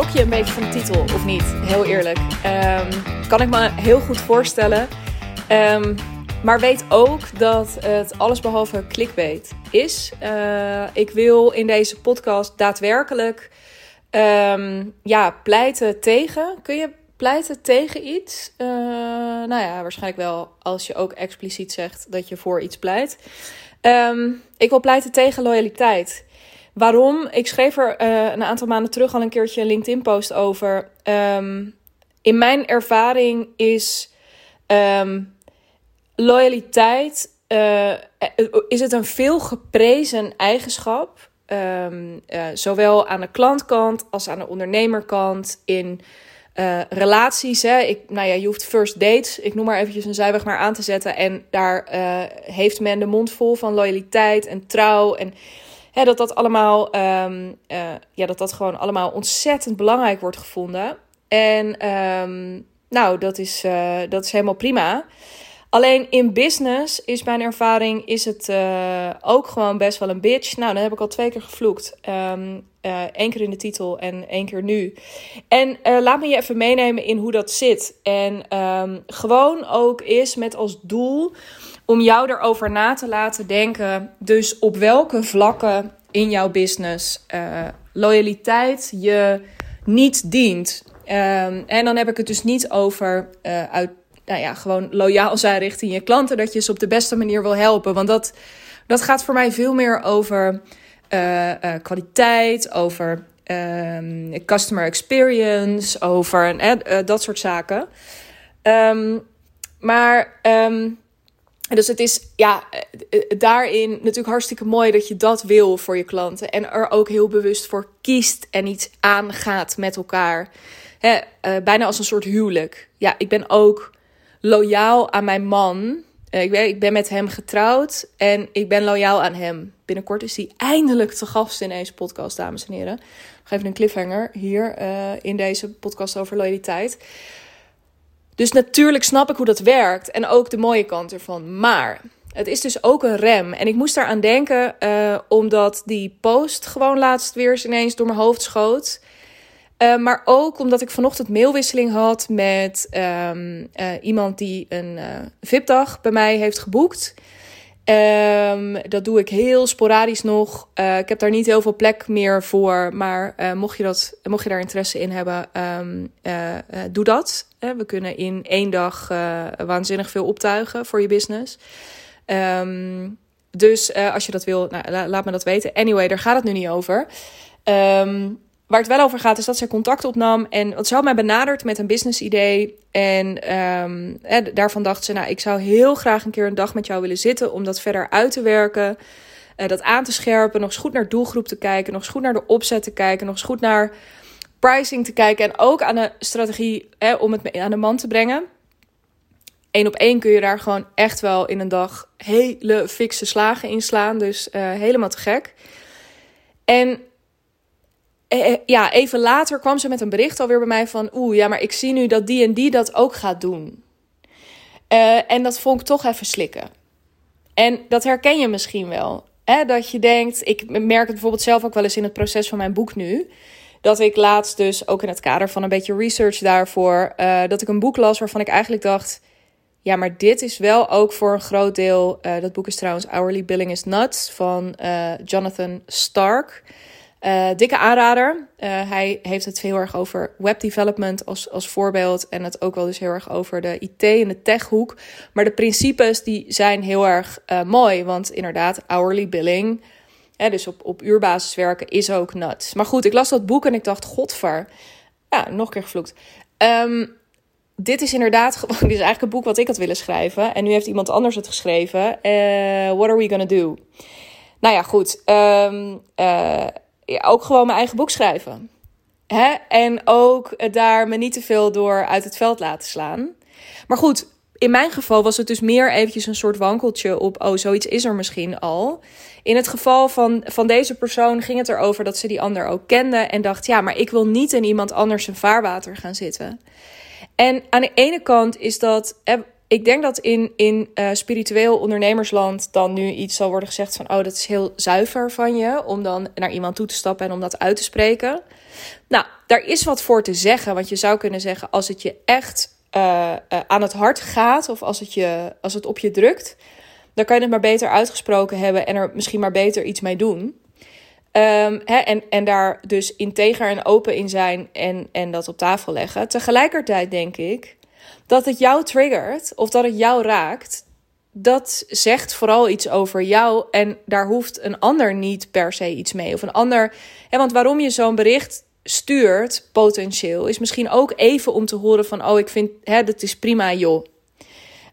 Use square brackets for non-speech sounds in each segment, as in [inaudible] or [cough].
Schrok je een beetje van de titel of niet? Heel eerlijk. Ehm, kan ik me heel goed voorstellen. Ehm, maar weet ook dat het allesbehalve clickbait is. Uh, ik wil in deze podcast daadwerkelijk ehm, ja, pleiten tegen. Kun je pleiten tegen iets? Uh, nou ja, waarschijnlijk wel als je ook expliciet zegt dat je voor iets pleit. ik wil pleiten tegen loyaliteit. Waarom? Ik schreef er uh, een aantal maanden terug al een keertje een LinkedIn-post over. Um, in mijn ervaring is um, loyaliteit uh, is het een veel geprezen eigenschap. Um, uh, zowel aan de klantkant als aan de ondernemerkant. In relaties. Hè. Ik, nou ja, je hoeft first dates, ik noem maar eventjes een zijweg maar aan te zetten. En daar heeft men de mond vol van loyaliteit en trouw. En dat dat allemaal, um, uh, ja, dat dat gewoon allemaal ontzettend belangrijk wordt gevonden. En um, nou, dat is, uh, dat is helemaal prima. Alleen in business is mijn ervaring, is het uh, ook gewoon best wel een bitch. Nou, dan heb ik al twee keer gevloekt. Um, uh, één keer in de titel en één keer nu. En laat me je even meenemen in hoe dat zit. En gewoon ook is met als doel om jou erover na te laten denken. Dus op welke vlakken in jouw business uh, loyaliteit je niet dient. Um, en dan heb ik het dus niet over uh, uit, nou ja, gewoon loyaal zijn richting je klanten. Dat je ze op de beste manier wil helpen. Want dat, dat gaat voor mij veel meer over uh, kwaliteit, over um, customer experience, over dat soort zaken. Um, maar dus het is ja, eh, eh, daarin natuurlijk hartstikke mooi dat je dat wil voor je klanten. En er ook heel bewust voor kiest en iets aangaat met elkaar. Uh, bijna als een soort huwelijk. Ja, ik ben ook loyaal aan mijn man. Ik, ben, ik ben met hem getrouwd en ik ben loyaal aan hem. Binnenkort is hij eindelijk te gast in deze podcast, dames en heren. Geef even een cliffhanger hier in deze podcast over loyaliteit. Dus natuurlijk snap ik hoe dat werkt en ook de mooie kant ervan. Maar het is dus ook een rem. En ik moest daaraan denken uh, omdat die post gewoon laatst weer eens ineens door mijn hoofd schoot. Uh, maar ook omdat ik vanochtend mailwisseling had met um, uh, iemand die een VIP-dag bij mij heeft geboekt. Um, dat doe ik heel sporadisch nog. Uh, ik heb daar niet heel veel plek meer voor. Maar uh, mocht, je dat, mocht je daar interesse in hebben, um, uh, doe dat. we kunnen in één dag waanzinnig veel optuigen voor je business. Um, dus als je dat wil, nou, la, laat me dat weten. Anyway, daar gaat het nu niet over. Waar het wel over gaat, is dat zij contact opnam. En wat had mij benaderd met een business idee. En um, eh, daarvan dacht ze, nou, ik zou heel graag een keer een dag met jou willen zitten om dat verder uit te werken. Uh, dat aan te scherpen, nog eens goed naar doelgroep te kijken, nog eens goed naar de opzet te kijken, nog eens goed naar pricing te kijken. En ook aan de strategie om het aan de man te brengen. Eén op één kun je daar gewoon echt wel in een dag hele fikse slagen in slaan. Dus uh, helemaal te gek. En eh, ja, even later kwam ze met een bericht alweer bij mij van... oeh, ja, maar ik zie nu dat die en die dat ook gaat doen. Uh, en dat vond ik toch even slikken. En dat herken je misschien wel. Hè? Dat je denkt, ik merk het bijvoorbeeld zelf ook wel eens in het proces van mijn boek nu... dat ik laatst dus, ook in het kader van een beetje research daarvoor... Uh, dat ik een boek las waarvan ik eigenlijk dacht... ja, maar dit is wel ook voor een groot deel... dat boek is trouwens Hourly Billing is Nuts van Jonathan Stark... Uh, dikke aanrader. Uh, hij heeft het heel erg over webdevelopment als, als voorbeeld. En het ook wel dus heel erg over de IT en de techhoek. Maar de principes die zijn heel erg uh, mooi. Want inderdaad, hourly billing. Hè, dus op, op uurbasis werken is ook nuts. Maar goed, ik las dat boek en ik dacht, godver. Ja, nog een keer gevloekt. Um, dit is inderdaad [laughs] gewoon, dit is eigenlijk een boek wat ik had willen schrijven. En nu heeft iemand anders het geschreven. what are we gonna do? Nou ja, goed. Um, ook gewoon mijn eigen boek schrijven. Hè? En ook daar me niet te veel door uit het veld laten slaan. Maar goed, in mijn geval was het dus meer eventjes een soort wankeltje op, oh, zoiets is er misschien al. In het geval van, van deze persoon ging het erover dat ze die ander ook kende en dacht, ja, maar ik wil niet in iemand anders zijn vaarwater gaan zitten. En aan de ene kant is dat, ik denk dat in, in uh, spiritueel ondernemersland dan nu iets zal worden gezegd van... oh, dat is heel zuiver van je om dan naar iemand toe te stappen en om dat uit te spreken. Nou, daar is wat voor te zeggen. Want je zou kunnen zeggen, als het je echt uh, uh, aan het hart gaat... of als het, je, als het op je drukt, dan kan je het maar beter uitgesproken hebben... en er misschien maar beter iets mee doen. Um, hè, en, en daar dus integer en open in zijn en, en dat op tafel leggen. Tegelijkertijd denk ik dat het jou triggert of dat het jou raakt, dat zegt vooral iets over jou en daar hoeft een ander niet per se iets mee. Of een ander. Hè, want waarom je zo'n bericht stuurt, potentieel, is misschien ook even om te horen van: oh, ik vind hè, dat is prima, joh.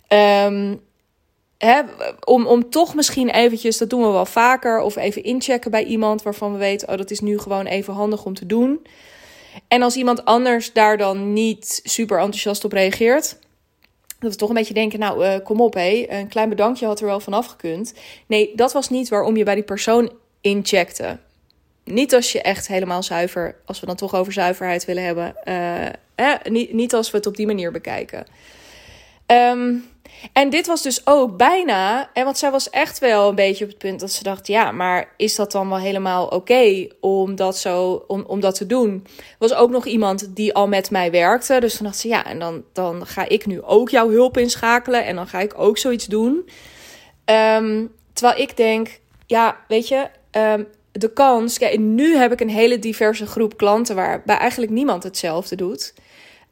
Um, hè, om, om toch misschien eventjes, dat doen we wel vaker, of even inchecken bij iemand waarvan we weten: oh, dat is nu gewoon even handig om te doen. En als iemand anders daar dan niet super enthousiast op reageert, dat we toch een beetje denken, nou, uh, kom op, hé, een klein bedankje had er wel vanaf gekund. Nee, dat was niet waarom je bij die persoon incheckte. Niet als je echt helemaal zuiver, als we dan toch over zuiverheid willen hebben, uh, niet, niet als we het op die manier bekijken. Um, en dit was dus ook bijna, en want zij was echt wel een beetje op het punt dat ze dacht: ja, maar is dat dan wel helemaal oké om, dat zo, om, om dat te doen? Was ook nog iemand die al met mij werkte. Dus toen dacht ze: ja, en dan, dan ga ik nu ook jouw hulp inschakelen en dan ga ik ook zoiets doen. Um, terwijl ik denk: ja, weet je, um, de kans. Kijk, nu heb ik een hele diverse groep klanten waarbij eigenlijk niemand hetzelfde doet.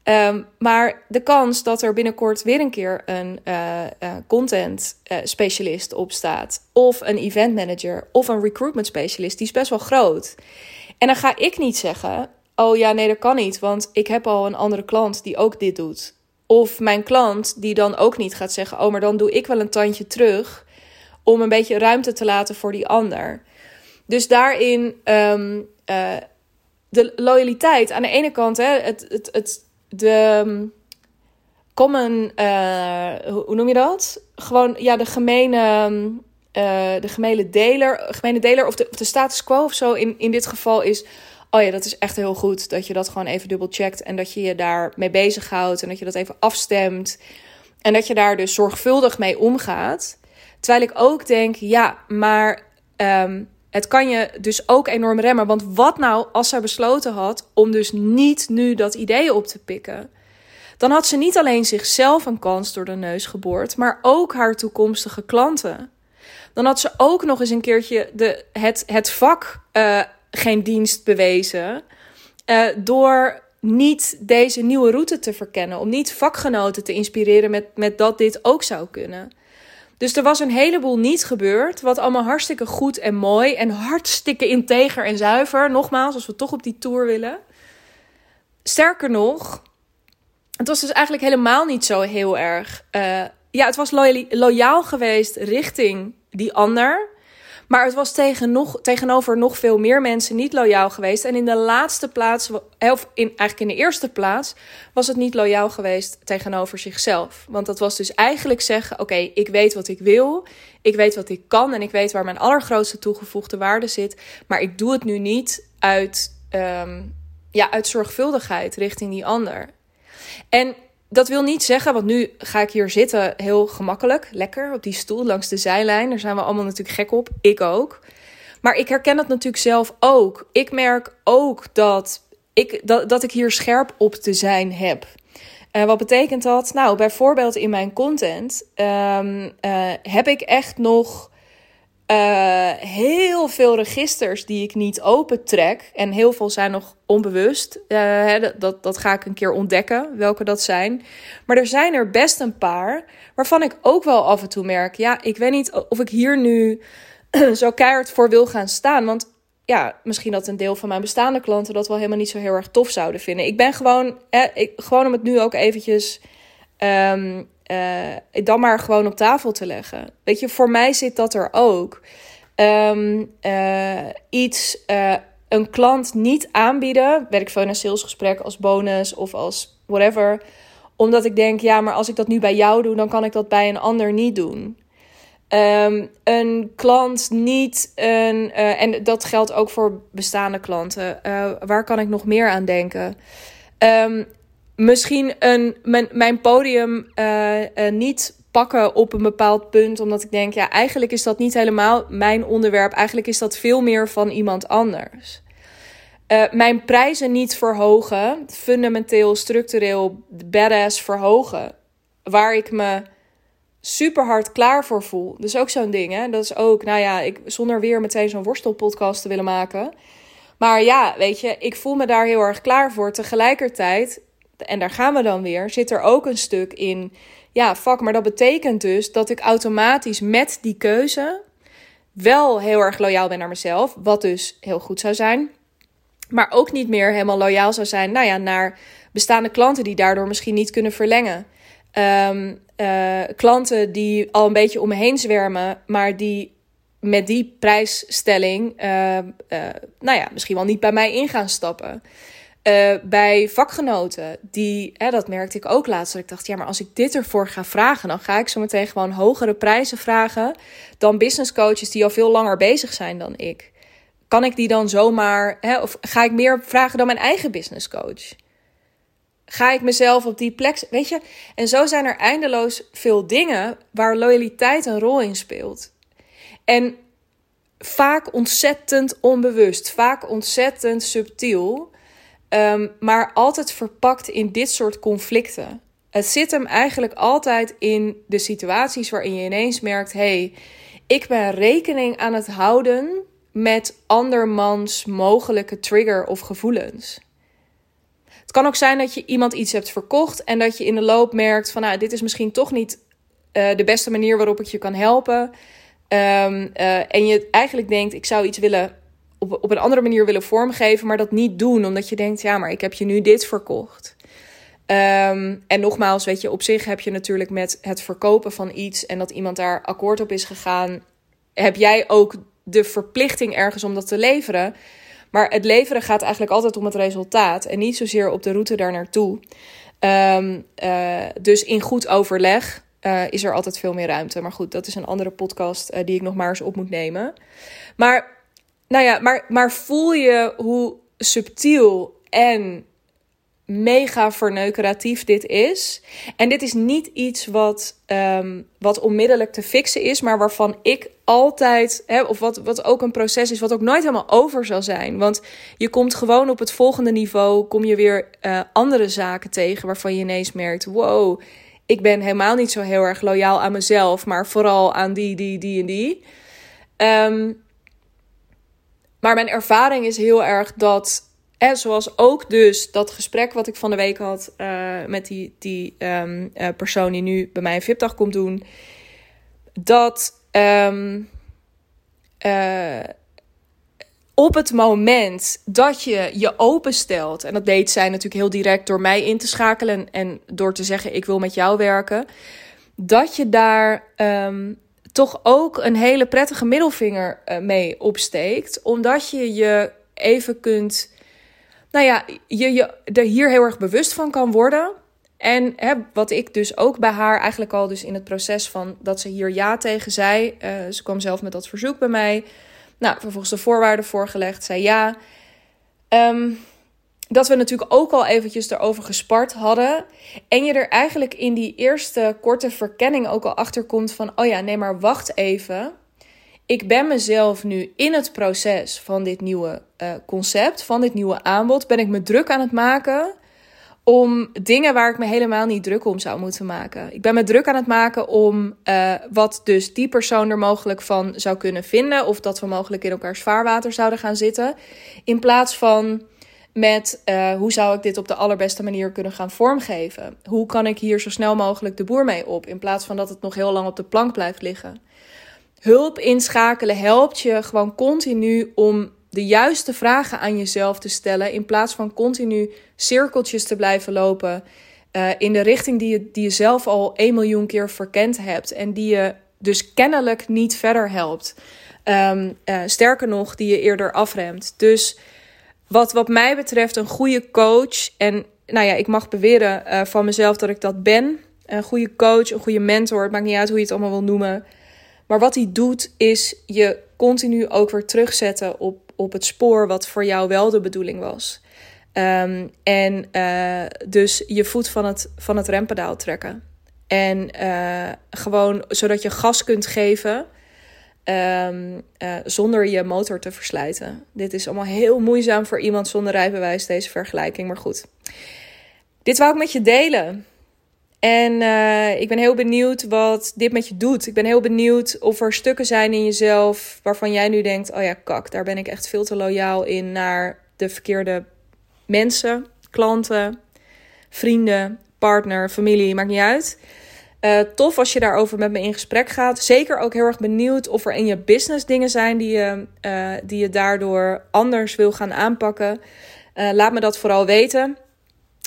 Um, maar de kans dat er binnenkort weer een keer een uh, uh, content uh, specialist op staat, of een event manager, of een recruitment specialist, die is best wel groot. En dan ga ik niet zeggen: Oh ja, nee, dat kan niet, want ik heb al een andere klant die ook dit doet. Of mijn klant die dan ook niet gaat zeggen: Oh, maar dan doe ik wel een tandje terug om een beetje ruimte te laten voor die ander. Dus daarin um, de loyaliteit aan de ene kant, hè, het, het, het de um, common, uh, hoe noem je dat? Gewoon, ja, de gemene, uh, de gemene deler, gemene of de, of de status quo of zo in, in dit geval is... Oh ja, dat is echt heel goed dat je dat gewoon even dubbel checkt en dat je je daar mee bezighoudt en dat je dat even afstemt en dat je daar dus zorgvuldig mee omgaat. Terwijl ik ook denk, ja, maar um, het kan je dus ook enorm remmen. Want wat nou als zij besloten had om dus niet nu dat idee op te pikken? Dan had ze niet alleen zichzelf een kans door de neus geboord, maar ook haar toekomstige klanten. Dan had ze ook nog eens een keertje de, het, het vak uh, geen dienst bewezen. Uh, door niet deze nieuwe route te verkennen. Om niet vakgenoten te inspireren met, met dat dit ook zou kunnen. Dus er was een heleboel niet gebeurd. Wat allemaal hartstikke goed en mooi. En hartstikke integer en zuiver. Nogmaals, als we toch op die tour willen. Sterker nog, het was dus eigenlijk helemaal niet zo heel erg. Uh, ja, het was loyaal geweest richting die ander. Maar het was tegen nog, tegenover nog veel meer mensen niet loyaal geweest. En in de laatste plaats, of in, eigenlijk in de eerste plaats, was het niet loyaal geweest tegenover zichzelf. Want dat was dus eigenlijk zeggen: Oké, ik weet wat ik wil, ik weet wat ik kan en ik weet waar mijn allergrootste toegevoegde waarde zit. Maar ik doe het nu niet uit, um, ja, uit zorgvuldigheid richting die ander. En dat wil niet zeggen, want nu ga ik hier zitten heel gemakkelijk, lekker op die stoel langs de zijlijn. Daar zijn we allemaal natuurlijk gek op, ik ook. Maar ik herken dat natuurlijk zelf ook. Ik merk ook dat ik, dat, dat ik hier scherp op te zijn heb. Uh, wat betekent dat? Nou, bijvoorbeeld in mijn content um, uh, heb ik echt nog uh, heel veel registers die ik niet opentrek. En heel veel zijn nog onbewust. Uh, hè, dat, dat ga ik een keer ontdekken, welke dat zijn. Maar er zijn er best een paar waarvan ik ook wel af en toe merk... ja, ik weet niet of ik hier nu [clears throat] zo keihard voor wil gaan staan. Want ja, misschien dat een deel van mijn bestaande klanten... dat wel helemaal niet zo heel erg tof zouden vinden. Ik ben gewoon, hè, ik, gewoon om het nu ook eventjes... Um, uh, dan maar gewoon op tafel te leggen. Weet je, voor mij zit dat er ook. Um, uh, iets, uh, een klant niet aanbieden, werk voor een salesgesprek als bonus of als whatever. Omdat ik denk, ja, maar als ik dat nu bij jou doe, dan kan ik dat bij een ander niet doen. Um, een klant niet een. en dat geldt ook voor bestaande klanten. waar kan ik nog meer aan denken? Um, misschien een, mijn, podium uh, niet pakken op een bepaald punt, omdat ik denk, ja, eigenlijk is dat niet helemaal mijn onderwerp. Eigenlijk is dat veel meer van iemand anders. Uh, mijn prijzen niet verhogen, fundamenteel, structureel, badass verhogen. Waar ik me super hard klaar voor voel. Dus ook zo'n ding, hè. Dat is ook, nou ja, ik, zonder weer meteen zo'n worstelpodcast te willen maken. Maar ja, weet je, ik voel me daar heel erg klaar voor. Tegelijkertijd, en daar gaan we dan weer, zit er ook een stuk in. Ja, fuck, maar dat betekent dus dat ik automatisch met die keuze wel heel erg loyaal ben naar mezelf. Wat dus heel goed zou zijn. Maar ook niet meer helemaal loyaal zou zijn, nou ja, naar bestaande klanten die daardoor misschien niet kunnen verlengen. Um, uh, klanten die al een beetje om me heen zwermen, maar die met die prijsstelling, uh, nou ja, misschien wel niet bij mij in gaan stappen. Bij vakgenoten, die, hè, dat merkte ik ook laatst, dat ik dacht, ja, maar als ik dit ervoor ga vragen, dan ga ik zo meteen gewoon hogere prijzen vragen dan business coaches die al veel langer bezig zijn dan ik. Kan ik die dan zomaar, hè, of ga ik meer vragen dan mijn eigen business coach? Ga ik mezelf op die plek. Weet je? En zo zijn er eindeloos veel dingen waar loyaliteit een rol in speelt. En vaak ontzettend onbewust, vaak ontzettend subtiel, um, maar altijd verpakt in dit soort conflicten. Het zit hem eigenlijk altijd in de situaties waarin je ineens merkt: hé, hey, ik ben rekening aan het houden met andermans mogelijke trigger of gevoelens. Het kan ook zijn dat je iemand iets hebt verkocht en dat je in de loop merkt van nou, dit is misschien toch niet uh, de beste manier waarop ik je kan helpen. Um, uh, en je eigenlijk denkt, ik zou iets willen op, een andere manier willen vormgeven, maar dat niet doen, omdat je denkt, ja, maar ik heb je nu dit verkocht. Um, en nogmaals, weet je, op zich heb je natuurlijk met het verkopen van iets en dat iemand daar akkoord op is gegaan, heb jij ook de verplichting ergens om dat te leveren. Maar het leveren gaat eigenlijk altijd om het resultaat en niet zozeer op de route daar naartoe. Um, dus in goed overleg uh, is er altijd veel meer ruimte. Maar goed, dat is een andere podcast uh, die ik nog maar eens op moet nemen. Maar, nou ja, maar, maar voel je hoe subtiel en mega verneukeratief dit is. En dit is niet iets wat, um, wat onmiddellijk te fixen is, maar waarvan ik altijd, hè, of wat, wat ook een proces is, wat ook nooit helemaal over zal zijn. Want je komt gewoon op het volgende niveau, kom je weer uh, andere zaken tegen waarvan je ineens merkt: wow, ik ben helemaal niet zo heel erg loyaal aan mezelf, maar vooral aan die, die, die en die. Um, maar mijn ervaring is heel erg dat en zoals ook dus dat gesprek wat ik van de week had uh, met die, die um, uh, persoon die nu bij mij een VIP-dag komt doen. Dat um, uh, op het moment dat je je openstelt, en dat deed zij natuurlijk heel direct door mij in te schakelen en, door te zeggen: Ik wil met jou werken. Dat je daar um, toch ook een hele prettige middelvinger mee opsteekt, omdat je je even kunt nou ja, je je er hier heel erg bewust van kan worden. En hè, wat ik dus ook bij haar eigenlijk al dus in het proces van dat ze hier ja tegen zei. Uh, ze kwam zelf met dat verzoek bij mij. Nou, vervolgens de voorwaarden voorgelegd, zei ja. Um, dat we natuurlijk ook al eventjes erover gespart hadden. En je er eigenlijk in die eerste korte verkenning ook al achter komt van: oh ja, nee, maar wacht even ik ben mezelf nu in het proces van dit nieuwe uh, concept, van dit nieuwe aanbod, ben ik me druk aan het maken om dingen waar ik me helemaal niet druk om zou moeten maken. Ik ben me druk aan het maken om uh, wat dus die persoon er mogelijk van zou kunnen vinden, of dat we mogelijk in elkaars vaarwater zouden gaan zitten, in plaats van met uh, hoe zou ik dit op de allerbeste manier kunnen gaan vormgeven? Hoe kan ik hier zo snel mogelijk de boer mee op, in plaats van dat het nog heel lang op de plank blijft liggen? hulp inschakelen helpt je gewoon continu om de juiste vragen aan jezelf te stellen. In plaats van continu cirkeltjes te blijven lopen. Uh, in de richting die je, die je zelf al 1 miljoen keer verkend hebt. En die je dus kennelijk niet verder helpt. Um, uh, sterker nog, die je eerder afremt. Dus wat, wat mij betreft, een goede coach. En nou ja, ik mag beweren uh, van mezelf dat ik dat ben. Een goede coach, een goede mentor. Het maakt niet uit hoe je het allemaal wil noemen. Maar wat hij doet, is je continu ook weer terugzetten op, op het spoor wat voor jou wel de bedoeling was. Ehm, en dus je voet van het, van het rempedaal trekken. En gewoon zodat je gas kunt geven um, zonder je motor te verslijten. Dit is allemaal heel moeizaam voor iemand zonder rijbewijs, deze vergelijking. Maar goed, dit wou ik met je delen. En uh, ik ben heel benieuwd wat dit met je doet. Ik ben heel benieuwd of er stukken zijn in jezelf waarvan jij nu denkt: oh ja, kak, daar ben ik echt veel te loyaal in naar de verkeerde mensen, klanten, vrienden, partner, familie, maakt niet uit. Uh, tof als je daarover met me in gesprek gaat. Zeker ook heel erg benieuwd of er in je business dingen zijn die je, uh, die je daardoor anders wil gaan aanpakken. Uh, laat me dat vooral weten.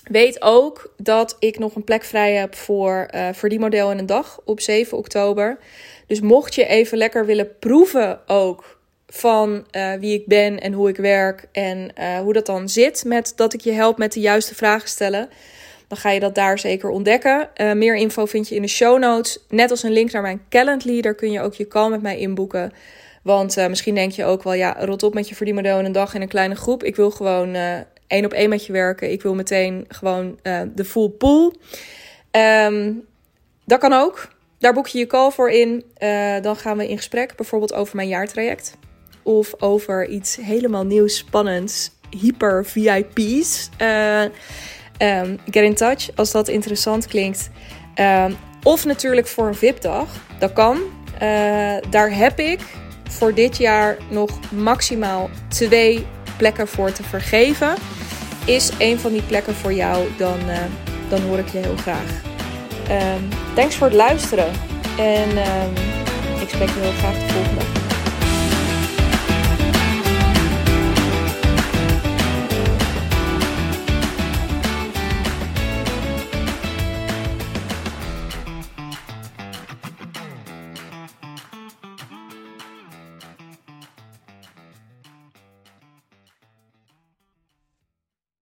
Weet ook dat ik nog een plek vrij heb voor verdienmodel in een dag op 7 oktober. Dus mocht je even lekker willen proeven ook van wie ik ben en hoe ik werk en hoe dat dan zit met dat ik je help met de juiste vragen stellen dan ga je dat daar zeker ontdekken. Uh, meer info vind je in de show notes. Net als een link naar mijn Calendly. Daar kun je ook je call met mij inboeken. Want uh, misschien denk je ook wel, ja, rot op met je verdienmodel in een dag in een kleine groep. Ik wil gewoon uh, één op één met je werken. Ik wil meteen gewoon de full pool. Um, dat kan ook. Daar boek je je call voor in. dan gaan we in gesprek, bijvoorbeeld over mijn jaartraject. Of over iets helemaal nieuws, spannends, hyper VIP's. Um, get in touch als dat interessant klinkt. Um, of natuurlijk voor een VIP-dag. Dat kan. Uh, daar heb ik voor dit jaar nog maximaal twee plekken voor te vergeven. Is een van die plekken voor jou, dan, uh, dan hoor ik je heel graag. Um, thanks voor het luisteren. En ik spreek je heel graag de volgende